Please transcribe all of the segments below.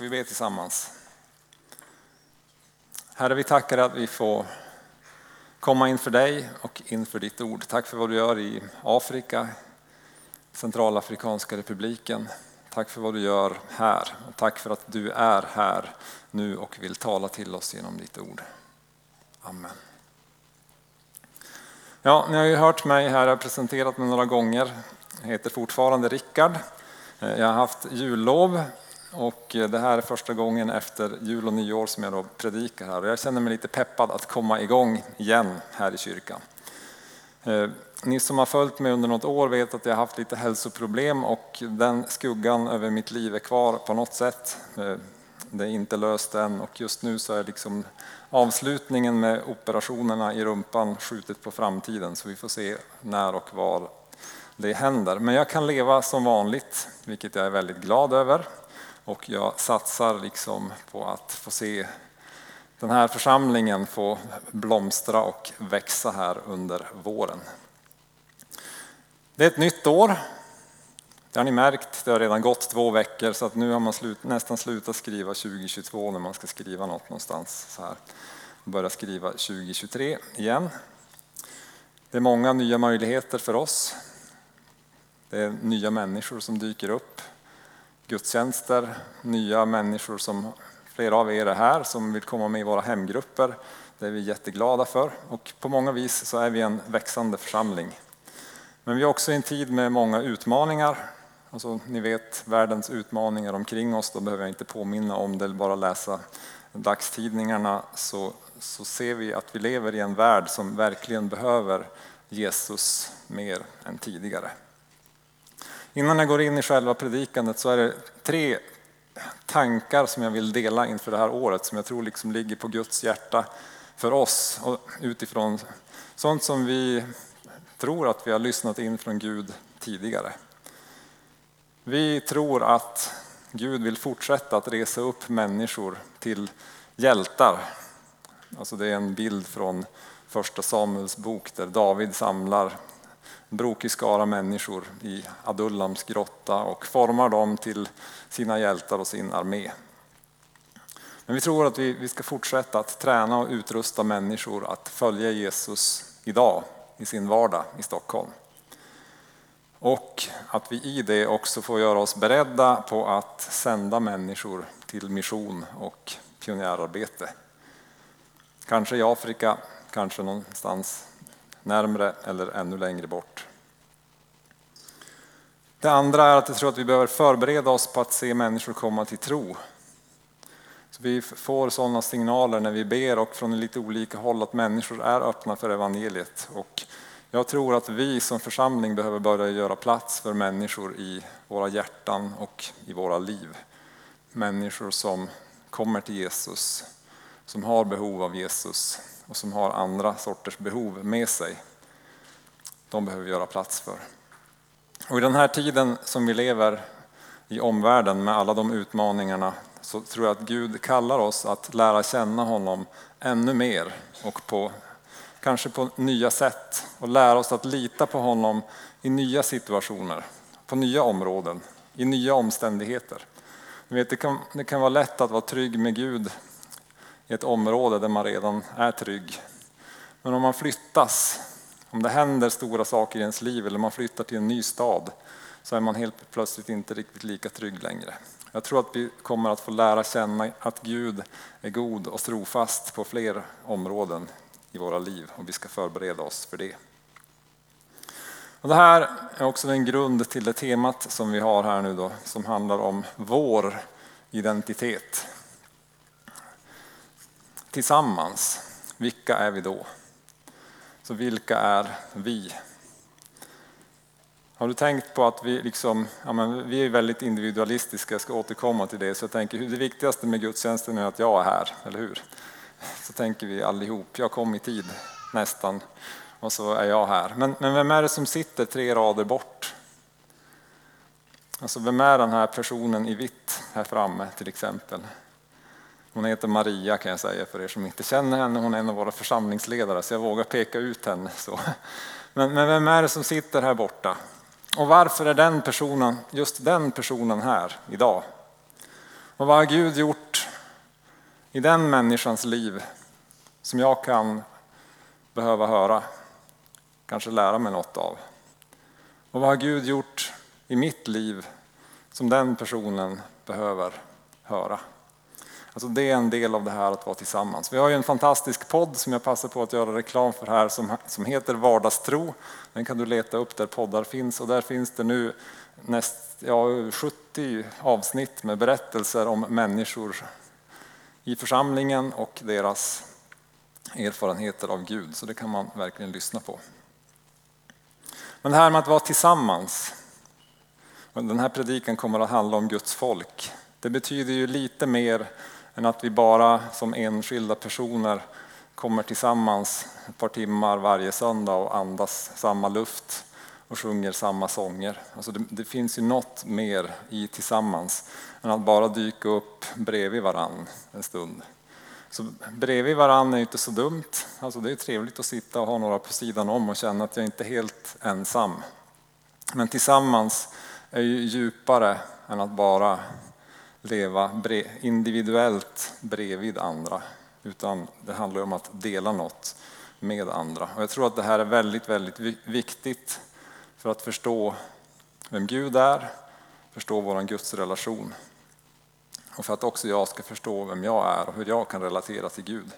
Vi ber tillsammans. Herre, vi tackar att vi får komma inför dig och inför ditt ord. Tack för vad du gör i Afrika, Centralafrikanska republiken. Tack för vad du gör här och tack för att du är här nu och vill tala till oss genom ditt ord. Amen. Ja, ni har ju hört mig här, jag har presenterat mig några gånger. Jag heter fortfarande Rickard. Jag har haft jullov och eh, det här är första gången efter jul och nyår som jag då predikar här. Och jag känner mig lite peppad att komma igång igen här i kyrkan. Eh, ni som har följt mig under något år vet att jag har haft lite hälsoproblem och den skuggan över mitt liv är kvar på något sätt. Eh, det är inte löst än och just nu så är liksom avslutningen med operationerna i rumpan skjutet på framtiden så vi får se när och var det händer. Men jag kan leva som vanligt, vilket jag är väldigt glad över. Och jag satsar liksom på att få se den här församlingen få blomstra och växa här under våren. Det är ett nytt år. Det har ni märkt, det har redan gått två veckor så att nu har man slut, nästan slutat skriva 2022 när man ska skriva något någonstans. Så här. Börja skriva 2023 igen. Det är många nya möjligheter för oss. Det är nya människor som dyker upp gudstjänster, nya människor som flera av er är här som vill komma med i våra hemgrupper. Det är vi jätteglada för och på många vis så är vi en växande församling. Men vi är också i en tid med många utmaningar. Alltså, ni vet världens utmaningar omkring oss, då behöver jag inte påminna om det bara läsa dagstidningarna så, så ser vi att vi lever i en värld som verkligen behöver Jesus mer än tidigare. Innan jag går in i själva predikandet så är det tre tankar som jag vill dela inför det här året som jag tror liksom ligger på Guds hjärta för oss och utifrån sånt som vi tror att vi har lyssnat in från Gud tidigare. Vi tror att Gud vill fortsätta att resa upp människor till hjältar. Alltså det är en bild från första Samuels bok där David samlar brokig skara människor i Adullams grotta och formar dem till sina hjältar och sin armé. Men vi tror att vi, vi ska fortsätta att träna och utrusta människor att följa Jesus idag i sin vardag i Stockholm. Och att vi i det också får göra oss beredda på att sända människor till mission och pionjärarbete. Kanske i Afrika, kanske någonstans närmre eller ännu längre bort. Det andra är att jag tror att vi behöver förbereda oss på att se människor komma till tro. Så vi får sådana signaler när vi ber och från lite olika håll att människor är öppna för evangeliet. Och jag tror att vi som församling behöver börja göra plats för människor i våra hjärtan och i våra liv. Människor som kommer till Jesus, som har behov av Jesus och som har andra sorters behov med sig. De behöver vi göra plats för. Och I den här tiden som vi lever i omvärlden med alla de utmaningarna så tror jag att Gud kallar oss att lära känna honom ännu mer och på, kanske på nya sätt och lära oss att lita på honom i nya situationer, på nya områden, i nya omständigheter. Ni vet, det, kan, det kan vara lätt att vara trygg med Gud i ett område där man redan är trygg. Men om man flyttas, om det händer stora saker i ens liv eller man flyttar till en ny stad så är man helt plötsligt inte riktigt lika trygg längre. Jag tror att vi kommer att få lära känna att Gud är god och trofast på fler områden i våra liv och vi ska förbereda oss för det. Och det här är också en grund till det temat som vi har här nu då som handlar om vår identitet tillsammans, vilka är vi då? Så vilka är vi? Har du tänkt på att vi, liksom, ja men vi är väldigt individualistiska, jag ska återkomma till det. Så jag tänker, det viktigaste med gudstjänsten är att jag är här, eller hur? Så tänker vi allihop, jag kom i tid nästan och så är jag här. Men, men vem är det som sitter tre rader bort? Alltså vem är den här personen i vitt här framme till exempel? Hon heter Maria kan jag säga för er som inte känner henne. Hon är en av våra församlingsledare så jag vågar peka ut henne. Så. Men, men vem är det som sitter här borta? Och varför är den personen, just den personen här idag? Och vad har Gud gjort i den människans liv som jag kan behöva höra, kanske lära mig något av? Och vad har Gud gjort i mitt liv som den personen behöver höra? Alltså det är en del av det här att vara tillsammans. Vi har ju en fantastisk podd som jag passar på att göra reklam för här som, som heter Vardagstro. Den kan du leta upp där poddar finns och där finns det nu näst, ja, 70 avsnitt med berättelser om människor i församlingen och deras erfarenheter av Gud. Så det kan man verkligen lyssna på. Men det här med att vara tillsammans. Den här predikan kommer att handla om Guds folk. Det betyder ju lite mer än att vi bara som enskilda personer kommer tillsammans ett par timmar varje söndag och andas samma luft och sjunger samma sånger. Alltså det, det, finns ju något mer i tillsammans än att bara dyka upp bredvid varann en stund. Så bredvid varann är inte så dumt. Alltså det är trevligt att sitta och ha några på sidan om och känna att jag inte är helt ensam. Men tillsammans är ju djupare än att bara leva individuellt bredvid andra. Utan det handlar om att dela något med andra. Och jag tror att det här är väldigt, väldigt viktigt för att förstå vem Gud är, förstå vår gudsrelation. Och för att också jag ska förstå vem jag är och hur jag kan relatera till Gud.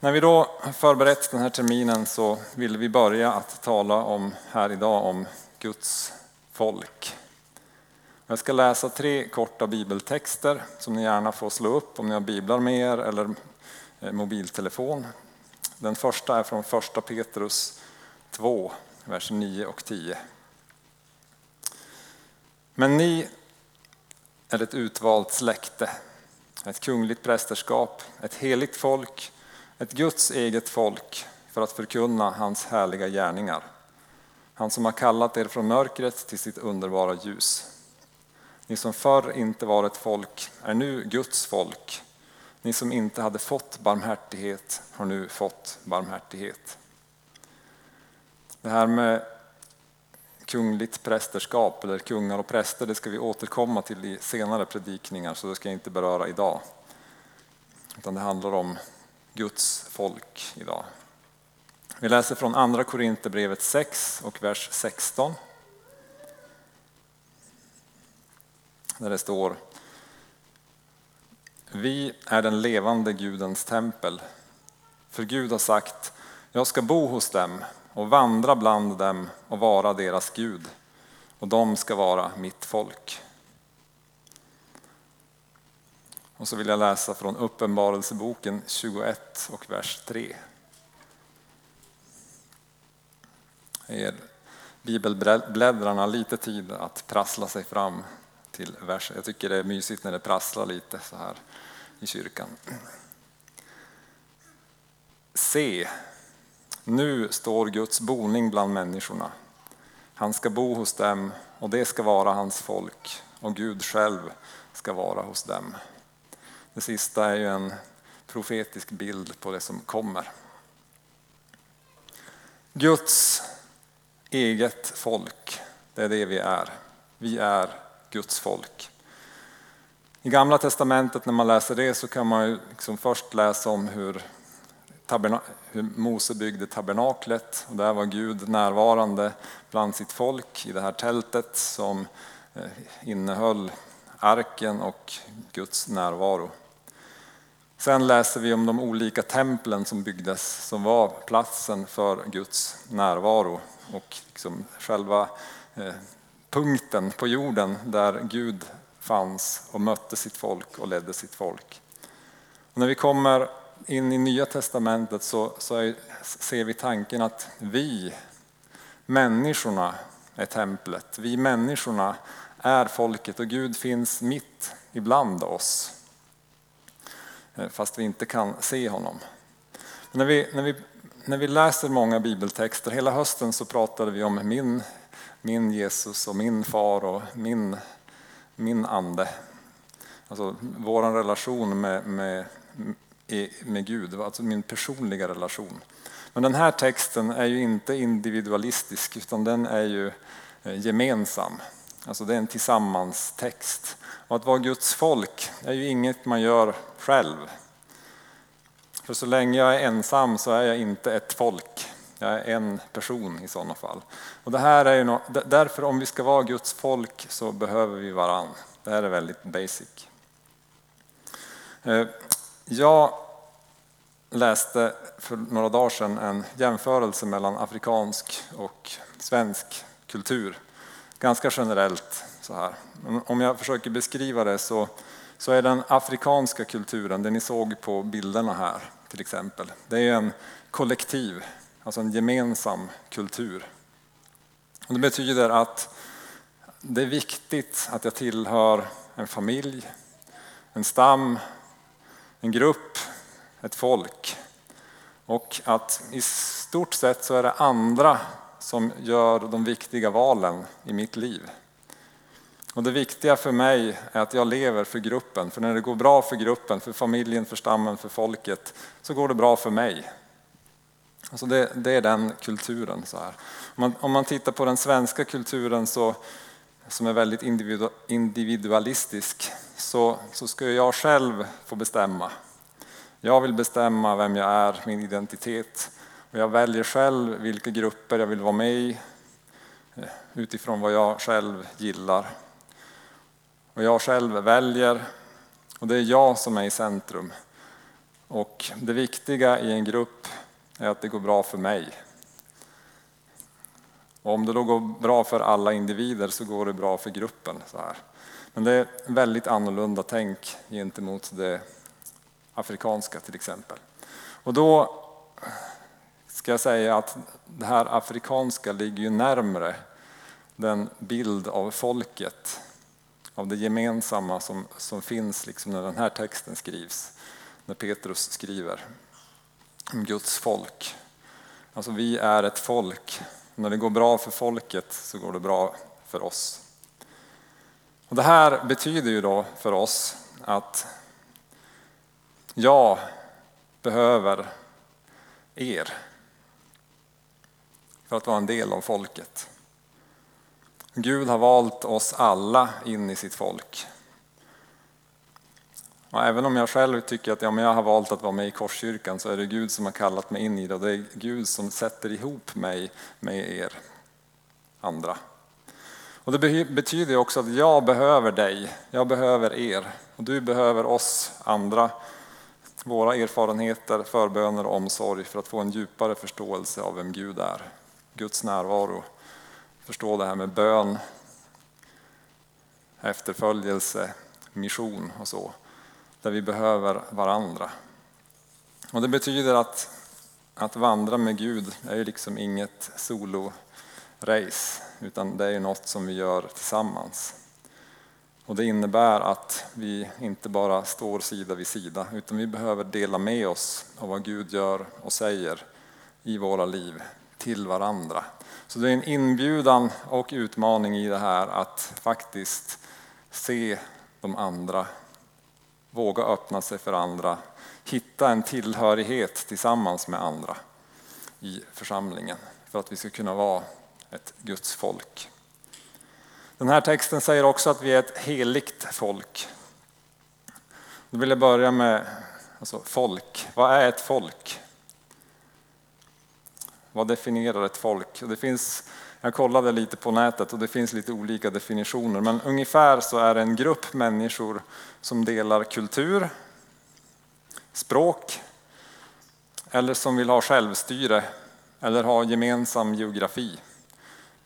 När vi då förberett den här terminen så ville vi börja att tala om här idag om Guds folk. Jag ska läsa tre korta bibeltexter som ni gärna får slå upp om ni har biblar med er eller eh, mobiltelefon. Den första är från första Petrus 2, vers 9 och 10. Men ni är ett utvalt släkte, ett kungligt prästerskap, ett heligt folk, ett Guds eget folk för att förkunna hans härliga gärningar. Han som har kallat er från mörkret till sitt underbara ljus. Ni som förr inte var ett folk är nu Guds folk. Ni som inte hade fått barmhärtighet har nu fått barmhärtighet. Det här med kungligt prästerskap eller kungar och präster det ska vi återkomma till i senare predikningar så det ska jag inte beröra idag. Utan det handlar om Guds folk idag. Vi läser från Andra Korinthierbrevet 6 och vers 16. Där det står Vi är den levande Gudens tempel. För Gud har sagt Jag ska bo hos dem och vandra bland dem och vara deras Gud och de ska vara mitt folk. Och så vill jag läsa från Uppenbarelseboken 21 och vers 3. Ger bibelbläddrarna lite tid att prassla sig fram till versen. Jag tycker det är mysigt när det prasslar lite så här i kyrkan. Se, nu står Guds boning bland människorna. Han ska bo hos dem och det ska vara hans folk och Gud själv ska vara hos dem. Det sista är ju en profetisk bild på det som kommer. Guds eget folk, det är det vi är. Vi är Guds folk. I Gamla Testamentet när man läser det så kan man liksom först läsa om hur, hur Mose byggde tabernaklet och där var Gud närvarande bland sitt folk i det här tältet som eh, innehöll arken och Guds närvaro. Sen läser vi om de olika templen som byggdes som var platsen för Guds närvaro och liksom själva eh, punkten på jorden där Gud fanns och mötte sitt folk och ledde sitt folk. Och när vi kommer in i Nya Testamentet så, så är, ser vi tanken att vi, människorna, är templet. Vi människorna är folket och Gud finns mitt ibland oss. Eh, fast vi inte kan se honom. när, vi, när, vi, när vi läser många bibeltexter, hela hösten så pratade vi om min min Jesus och min far och min, min ande. Alltså vår relation med, med, med Gud, alltså min personliga relation. Men den här texten är ju inte individualistisk utan den är ju eh, gemensam. Alltså det är en tillsammanstext. Och att vara Guds folk är ju inget man gör själv. För så länge jag är ensam så är jag inte ett folk. Jag är en person i sådana fall. Och det här är ju no därför om vi ska vara Guds folk så behöver vi varann. Det här är väldigt basic. Eh, jag läste för några dagar sedan en jämförelse mellan afrikansk och svensk kultur. Ganska generellt så här. Om jag försöker beskriva det så, så är den afrikanska kulturen, det ni såg på bilderna här till exempel, det är en kollektiv, alltså en gemensam kultur. Och det betyder att det är viktigt att jag tillhör en familj, en stam, en grupp, ett folk. Och att i stort sett så är det andra som gör de viktiga valen i mitt liv. Och det viktiga för mig är att jag lever för gruppen. För när det går bra för gruppen, för familjen, för stammen, för folket, så går det bra för mig. Alltså det, det är den kulturen. Så här. Om, man, om man tittar på den svenska kulturen så, som är väldigt individualistisk så, så ska jag själv få bestämma. Jag vill bestämma vem jag är, min identitet. Och jag väljer själv vilka grupper jag vill vara med i eh, utifrån vad jag själv gillar. Och jag själv väljer och det är jag som är i centrum. Och det viktiga i en grupp är att det går bra för mig. Och om det då går bra för alla individer så går det bra för gruppen. Så här. Men det är väldigt annorlunda tänk gentemot det afrikanska till exempel. Och då ska jag säga att det här afrikanska ligger ju närmre den bild av folket, av det gemensamma som, som finns liksom när den här texten skrivs, när Petrus skriver om Guds folk. Alltså vi är ett folk. När det går bra för folket så går det bra för oss. Och det här betyder ju då för oss att jag behöver er för att vara en del av folket. Gud har valt oss alla in i sitt folk. Och även om jag själv tycker att ja, men jag har valt att vara med i Korskyrkan så är det Gud som har kallat mig in i det och det är Gud som sätter ihop mig med er andra. Och det betyder också att jag behöver dig, jag behöver er och du behöver oss andra våra erfarenheter, förböner och omsorg för att få en djupare förståelse av vem Gud är. Guds närvaro, förstå det här med bön, efterföljelse, mission och så, där vi behöver varandra. Och det betyder att, att vandra med Gud är ju liksom inget solo-race, utan det är något som vi gör tillsammans. Och det innebär att vi inte bara står sida vid sida utan vi behöver dela med oss av vad Gud gör och säger i våra liv till varandra. Så det är en inbjudan och utmaning i det här att faktiskt se de andra, våga öppna sig för andra, hitta en tillhörighet tillsammans med andra i församlingen för att vi ska kunna vara ett Guds folk. Den här texten säger också att vi är ett heligt folk. Då vill jag börja med alltså folk. Vad är ett folk? Vad definierar ett folk? Det finns, jag kollade lite på nätet och det finns lite olika definitioner men ungefär så är det en grupp människor som delar kultur, språk eller som vill ha självstyre eller ha gemensam geografi.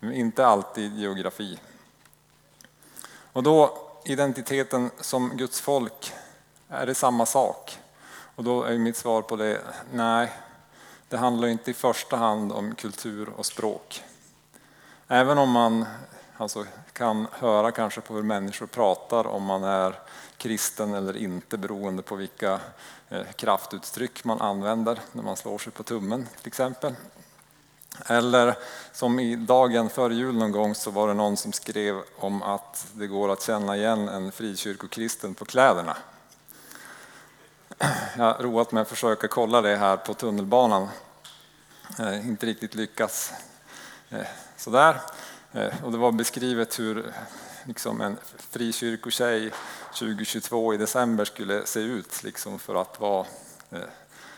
Inte alltid geografi. Och då identiteten som Guds folk, är det samma sak? Och då är mitt svar på det, nej, det handlar inte i första hand om kultur och språk. Även om man alltså, kan höra kanske på hur människor pratar om man är kristen eller inte beroende på vilka eh, kraftuttryck man använder när man slår sig på tummen till exempel. Eller som i dagen före jul någon gång så var det någon som skrev om att det går att känna igen en frikyrkokristen på kläderna. Jag har roat mig att försöka kolla det här på tunnelbanan. Eh, inte riktigt lyckats. Eh, sådär. Eh, och det var beskrivet hur liksom en frikyrkotjej 2022 i december skulle se ut liksom för att vara eh,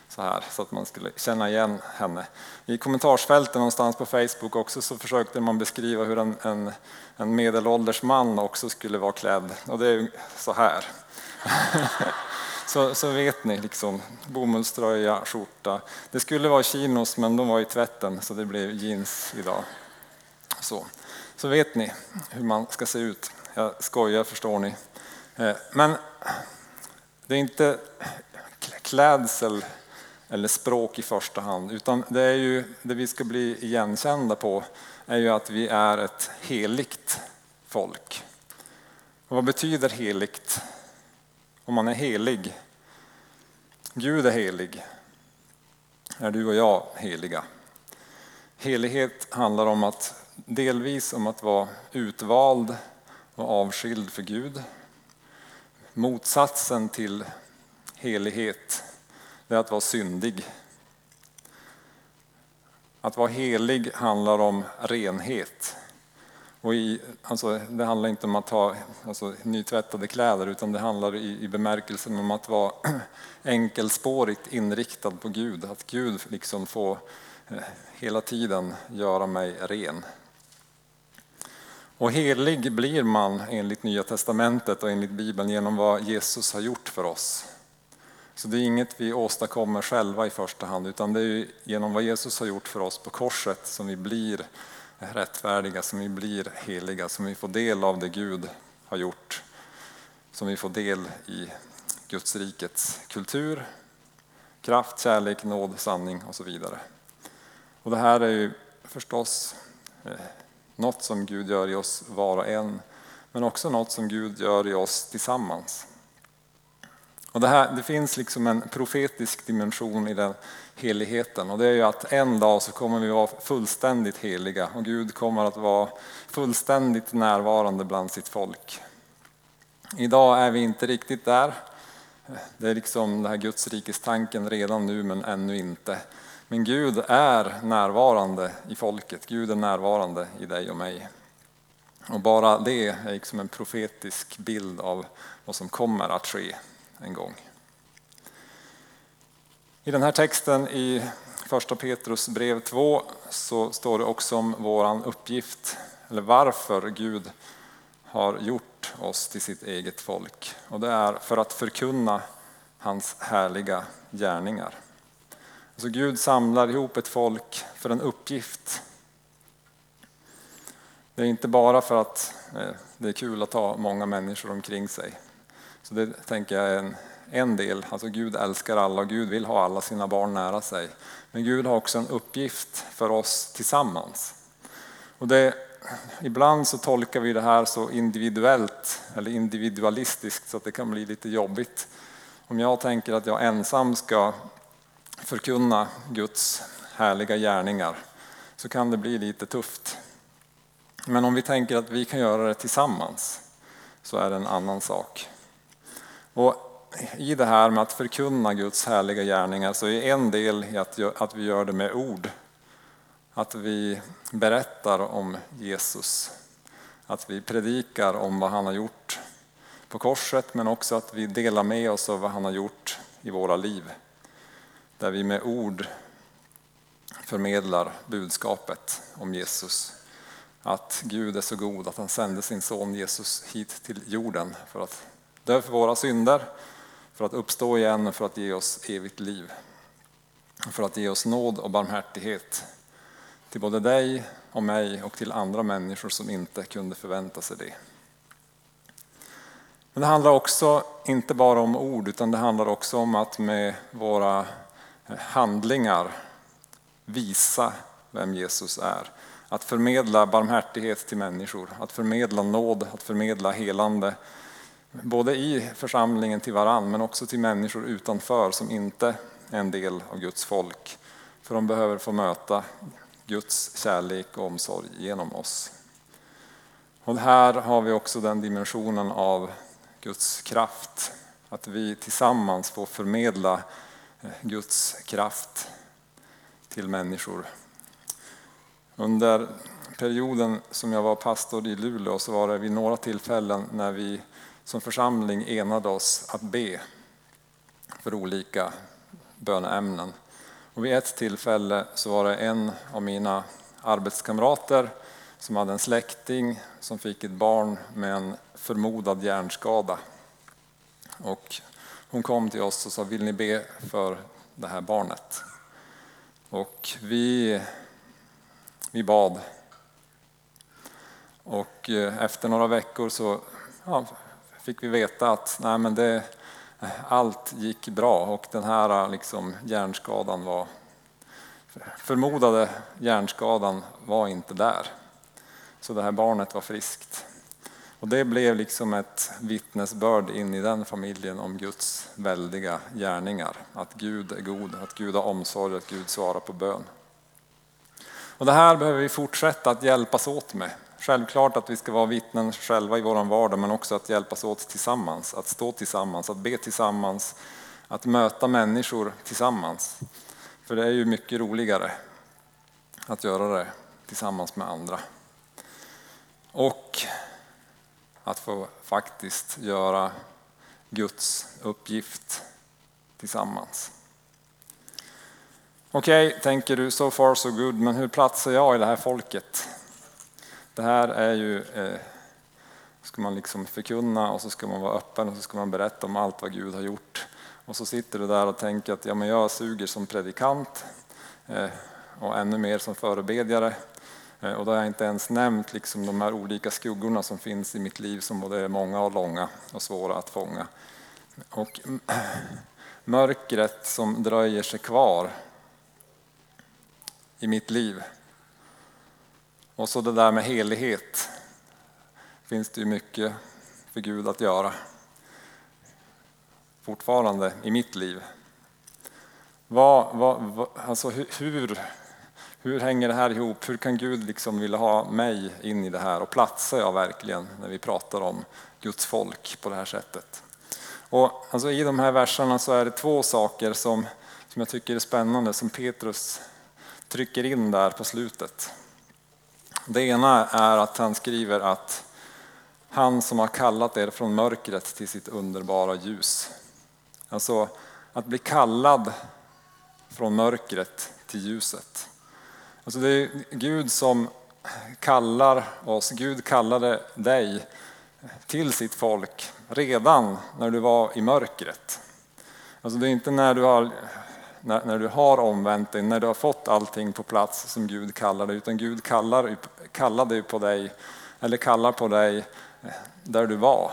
så här så att man skulle känna igen henne. I kommentarsfältet någonstans på Facebook också så försökte man beskriva hur en, en, en medelålders man också skulle vara klädd och det är så här. så, så vet ni, liksom, bomullströja, skjorta. Det skulle vara chinos men de var i tvätten så det blev jeans idag. Så, så vet ni hur man ska se ut. Jag skojar förstår ni. Eh, men det är inte klädsel eller språk i första hand, utan det är ju det vi ska bli igenkända på är ju att vi är ett heligt folk. Och vad betyder heligt? Om man är helig? Gud är helig. Är du och jag heliga? Helighet handlar om att delvis om att vara utvald och avskild för Gud. Motsatsen till helighet är att vara syndig. Att vara helig handlar om renhet. Och i, alltså, det handlar inte om att ha alltså, nytvättade kläder utan det handlar i, i bemärkelsen om att vara enkelspårigt inriktad på Gud. Att Gud liksom får eh, hela tiden göra mig ren. Och helig blir man enligt Nya Testamentet och enligt Bibeln genom vad Jesus har gjort för oss. Så det är inget vi åstadkommer själva i första hand utan det är genom vad Jesus har gjort för oss på korset som vi blir rättfärdiga, som vi blir heliga, som vi får del av det Gud har gjort. Som vi får del i Guds rikets kultur, kraft, kärlek, nåd, sanning och så vidare. Och det här är ju förstås eh, något som Gud gör i oss var och en, men också något som Gud gör i oss tillsammans. Och det, här, det finns liksom en profetisk dimension i den heligheten och det är ju att en dag så kommer vi vara fullständigt heliga och Gud kommer att vara fullständigt närvarande bland sitt folk. Idag är vi inte riktigt där. Det är liksom den här Guds rikes tanken redan nu men ännu inte. Men Gud är närvarande i folket, Gud är närvarande i dig och mig. Och bara det är liksom en profetisk bild av vad som kommer att ske en gång. I den här texten i första Petrus brev 2 så står det också om våran uppgift, eller varför Gud har gjort oss till sitt eget folk. Och det är för att förkunna hans härliga gärningar. Alltså Gud samlar ihop ett folk för en uppgift. Det är inte bara för att eh, det är kul att ha många människor omkring sig. Så det tänker jag är en, en del. Alltså Gud älskar alla och Gud vill ha alla sina barn nära sig. Men Gud har också en uppgift för oss tillsammans. Och det, ibland så tolkar vi det här så individuellt eller individualistiskt så att det kan bli lite jobbigt. Om jag tänker att jag ensam ska förkunna Guds härliga gärningar så kan det bli lite tufft. Men om vi tänker att vi kan göra det tillsammans så är det en annan sak. Och I det här med att förkunna Guds härliga gärningar så är en del i att vi gör det med ord. Att vi berättar om Jesus. Att vi predikar om vad han har gjort på korset men också att vi delar med oss av vad han har gjort i våra liv. Där vi med ord förmedlar budskapet om Jesus. Att Gud är så god att han sände sin son Jesus hit till jorden för att dö för våra synder, för att uppstå igen och för att ge oss evigt liv. För att ge oss nåd och barmhärtighet till både dig och mig och till andra människor som inte kunde förvänta sig det. Men det handlar också inte bara om ord utan det handlar också om att med våra handlingar visa vem Jesus är. Att förmedla barmhärtighet till människor, att förmedla nåd, att förmedla helande, både i församlingen till varann men också till människor utanför som inte är en del av Guds folk. För de behöver få möta Guds kärlek och omsorg genom oss. Och här har vi också den dimensionen av Guds kraft. Att vi tillsammans får förmedla Guds kraft till människor. Under perioden som jag var pastor i Luleå så var det vid några tillfällen när vi som församling enade oss att be för olika böneämnen. Och vid ett tillfälle så var det en av mina arbetskamrater som hade en släkting som fick ett barn med en förmodad hjärnskada. Och hon kom till oss och sa, vill ni be för det här barnet? Och vi, vi bad. Och eh, efter några veckor så ja, fick vi veta att nej, men det, allt gick bra och den här liksom, hjärnskadan var förmodade hjärnskadan var inte där. Så det här barnet var friskt. Och det blev liksom ett vittnesbörd in i den familjen om Guds väldiga gärningar. Att Gud är god, att Gud har omsorg, att Gud svarar på bön. Och det här behöver vi fortsätta att hjälpas åt med. Självklart att vi ska vara vittnen själva i vår vardag men också att hjälpas åt tillsammans, att stå tillsammans, att be tillsammans, att möta människor tillsammans. För det är ju mycket roligare att göra det tillsammans med andra. Och att få faktiskt göra Guds uppgift tillsammans. Okej, okay, tänker du, so far so good, men hur platsar jag i det här folket? Det här är ju, eh, ska man liksom förkunna och så ska man vara öppen och så ska man berätta om allt vad Gud har gjort. Och så sitter du där och tänker att ja, men jag suger som predikant eh, och ännu mer som förebedjare. Eh, och då har jag inte ens nämnt liksom de här olika skuggorna som finns i mitt liv som både är många och långa och svåra att fånga. Och mörkret som dröjer sig kvar i mitt liv. Och så det där med helighet. finns det ju mycket för Gud att göra. Fortfarande i mitt liv. Vad, vad, vad, alltså hur, hur hänger det här ihop? Hur kan Gud liksom vilja ha mig in i det här? Och platsar jag verkligen när vi pratar om Guds folk på det här sättet? Och alltså I de här verserna så är det två saker som, som jag tycker är spännande som Petrus trycker in där på slutet. Det ena är att han skriver att han som har kallat er från mörkret till sitt underbara ljus. Alltså att bli kallad från mörkret till ljuset. Alltså det är Gud som kallar oss, Gud kallade dig till sitt folk redan när du var i mörkret. Alltså det är inte när du har, när, när du har omvänt dig, när du har fått allting på plats som Gud kallar dig, utan Gud kallar, kallade på dig, eller kallar på dig eh, där du var.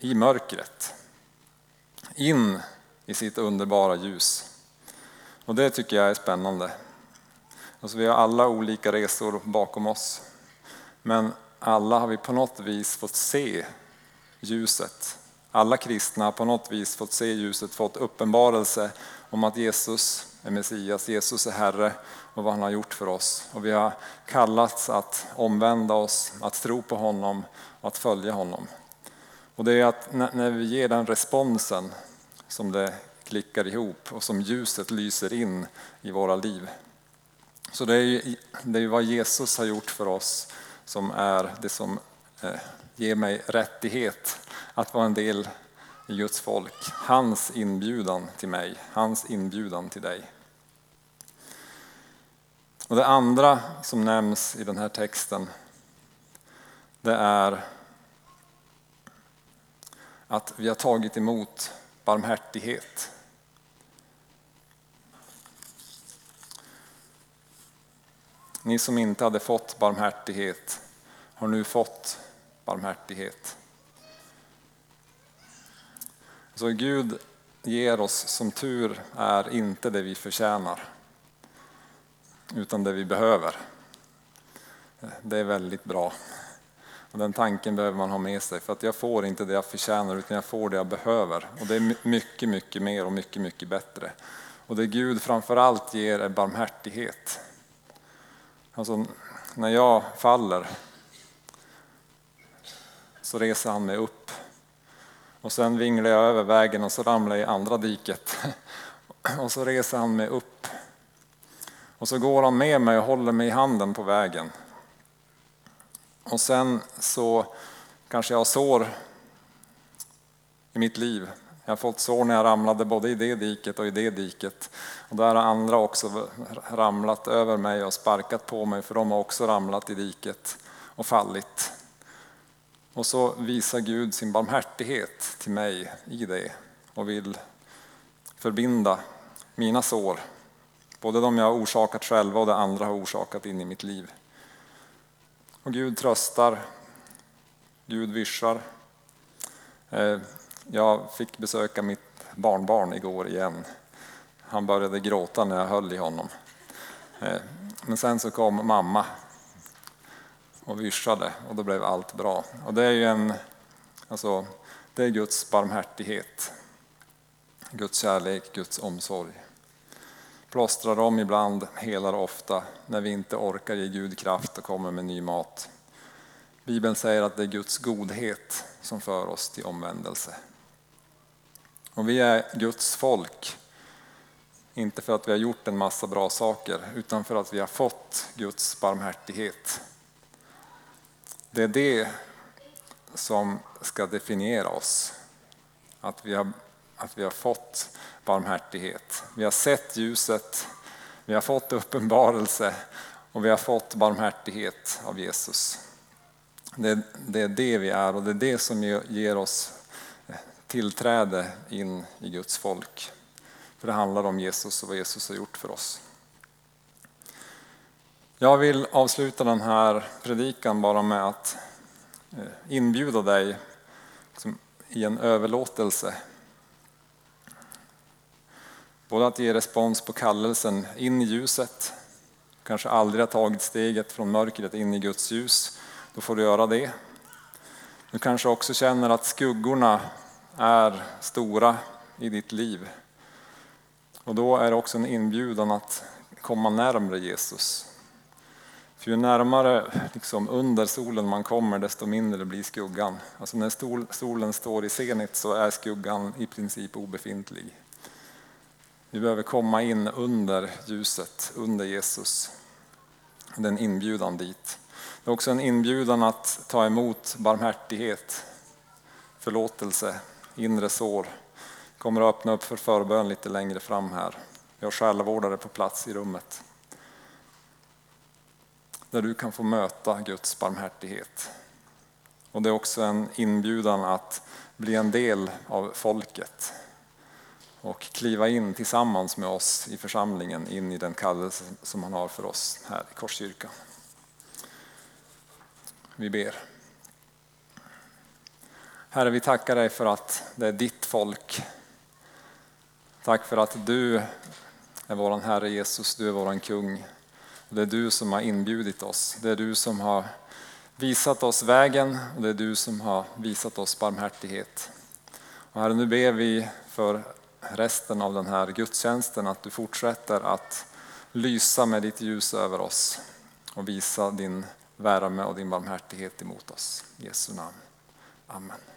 I mörkret. In i sitt underbara ljus. Och det tycker jag är spännande. Alltså vi har alla olika resor bakom oss. Men alla har vi på något vis fått se ljuset. Alla kristna har på något vis fått se ljuset, fått uppenbarelse om att Jesus är Messias, Jesus är Herre och vad han har gjort för oss. Och vi har kallats att omvända oss, att tro på honom och att följa honom. Och det är att när vi ger den responsen som det klickar ihop och som ljuset lyser in i våra liv så det är, ju, det är vad Jesus har gjort för oss som är det som eh, ger mig rättighet att vara en del i Guds folk. Hans inbjudan till mig, hans inbjudan till dig. Och det andra som nämns i den här texten det är att vi har tagit emot barmhärtighet. Ni som inte hade fått barmhärtighet har nu fått barmhärtighet. Så Gud ger oss som tur är inte det vi förtjänar utan det vi behöver. Det är väldigt bra. Och den tanken behöver man ha med sig för att jag får inte det jag förtjänar utan jag får det jag behöver. Och det är mycket, mycket mer och mycket, mycket bättre. Och det Gud framförallt ger är barmhärtighet. Alltså, när jag faller så reser han mig upp. Och sen vinglar jag över vägen och så ramlar jag i andra diket. Och så reser han mig upp. Och så går han med mig och håller mig i handen på vägen. Och sen så kanske jag har sår i mitt liv. Jag har fått sår när jag ramlade både i det diket och i det diket. Och där har andra också ramlat över mig och sparkat på mig för de har också ramlat i diket och fallit. Och så visar Gud sin barmhärtighet till mig i det och vill förbinda mina sår. Både de jag har orsakat själva och det andra har orsakat in i mitt liv. Och Gud tröstar, Gud vyssjar. Eh, jag fick besöka mitt barnbarn igår igen. Han började gråta när jag höll i honom. Eh, men sen så kom mamma och vyssjade och då blev allt bra. Och det är ju en, alltså, det är Guds barmhärtighet, Guds kärlek, Guds omsorg. Plåstrar om ibland, helar ofta, när vi inte orkar ge Gud kraft och kommer med ny mat. Bibeln säger att det är Guds godhet som för oss till omvändelse. Och vi är Guds folk, inte för att vi har gjort en massa bra saker, utan för att vi har fått Guds barmhärtighet. Det är det som ska definiera oss. Att vi har, att vi har fått barmhärtighet. Vi har sett ljuset, vi har fått uppenbarelse och vi har fått barmhärtighet av Jesus. Det, det är det vi är och det är det som ger oss tillträde in i Guds folk. För det handlar om Jesus och vad Jesus har gjort för oss. Jag vill avsluta den här predikan bara med att eh, inbjuda dig i en överlåtelse. Både att ge respons på kallelsen in i ljuset, kanske aldrig har tagit steget från mörkret in i Guds ljus, då får du göra det. Du kanske också känner att skuggorna är stora i ditt liv. Och då är det också en inbjudan att komma närmre Jesus. För ju närmare liksom under solen man kommer desto mindre blir skuggan. Alltså när solen står i zenit så är skuggan i princip obefintlig. Vi behöver komma in under ljuset, under Jesus. Det är en inbjudan dit. Det är också en inbjudan att ta emot barmhärtighet, förlåtelse, inre sår. kommer att öppna upp för förbön lite längre fram här. Vi har själavårdare på plats i rummet. Där du kan få möta Guds barmhärtighet. Och det är också en inbjudan att bli en del av folket och kliva in tillsammans med oss i församlingen in i den kallelse som han har för oss här i Korskyrkan. Vi ber. Herre, vi tackar dig för att det är ditt folk. Tack för att du är vår Herre Jesus, du är vår kung. Det är du som har inbjudit oss. Det är du som har visat oss vägen och det är du som har visat oss barmhärtighet. Och herre, nu ber vi för resten av den här gudstjänsten att du fortsätter att lysa med ditt ljus över oss och visa din värme och din barmhärtighet emot oss. I Jesu namn. Amen.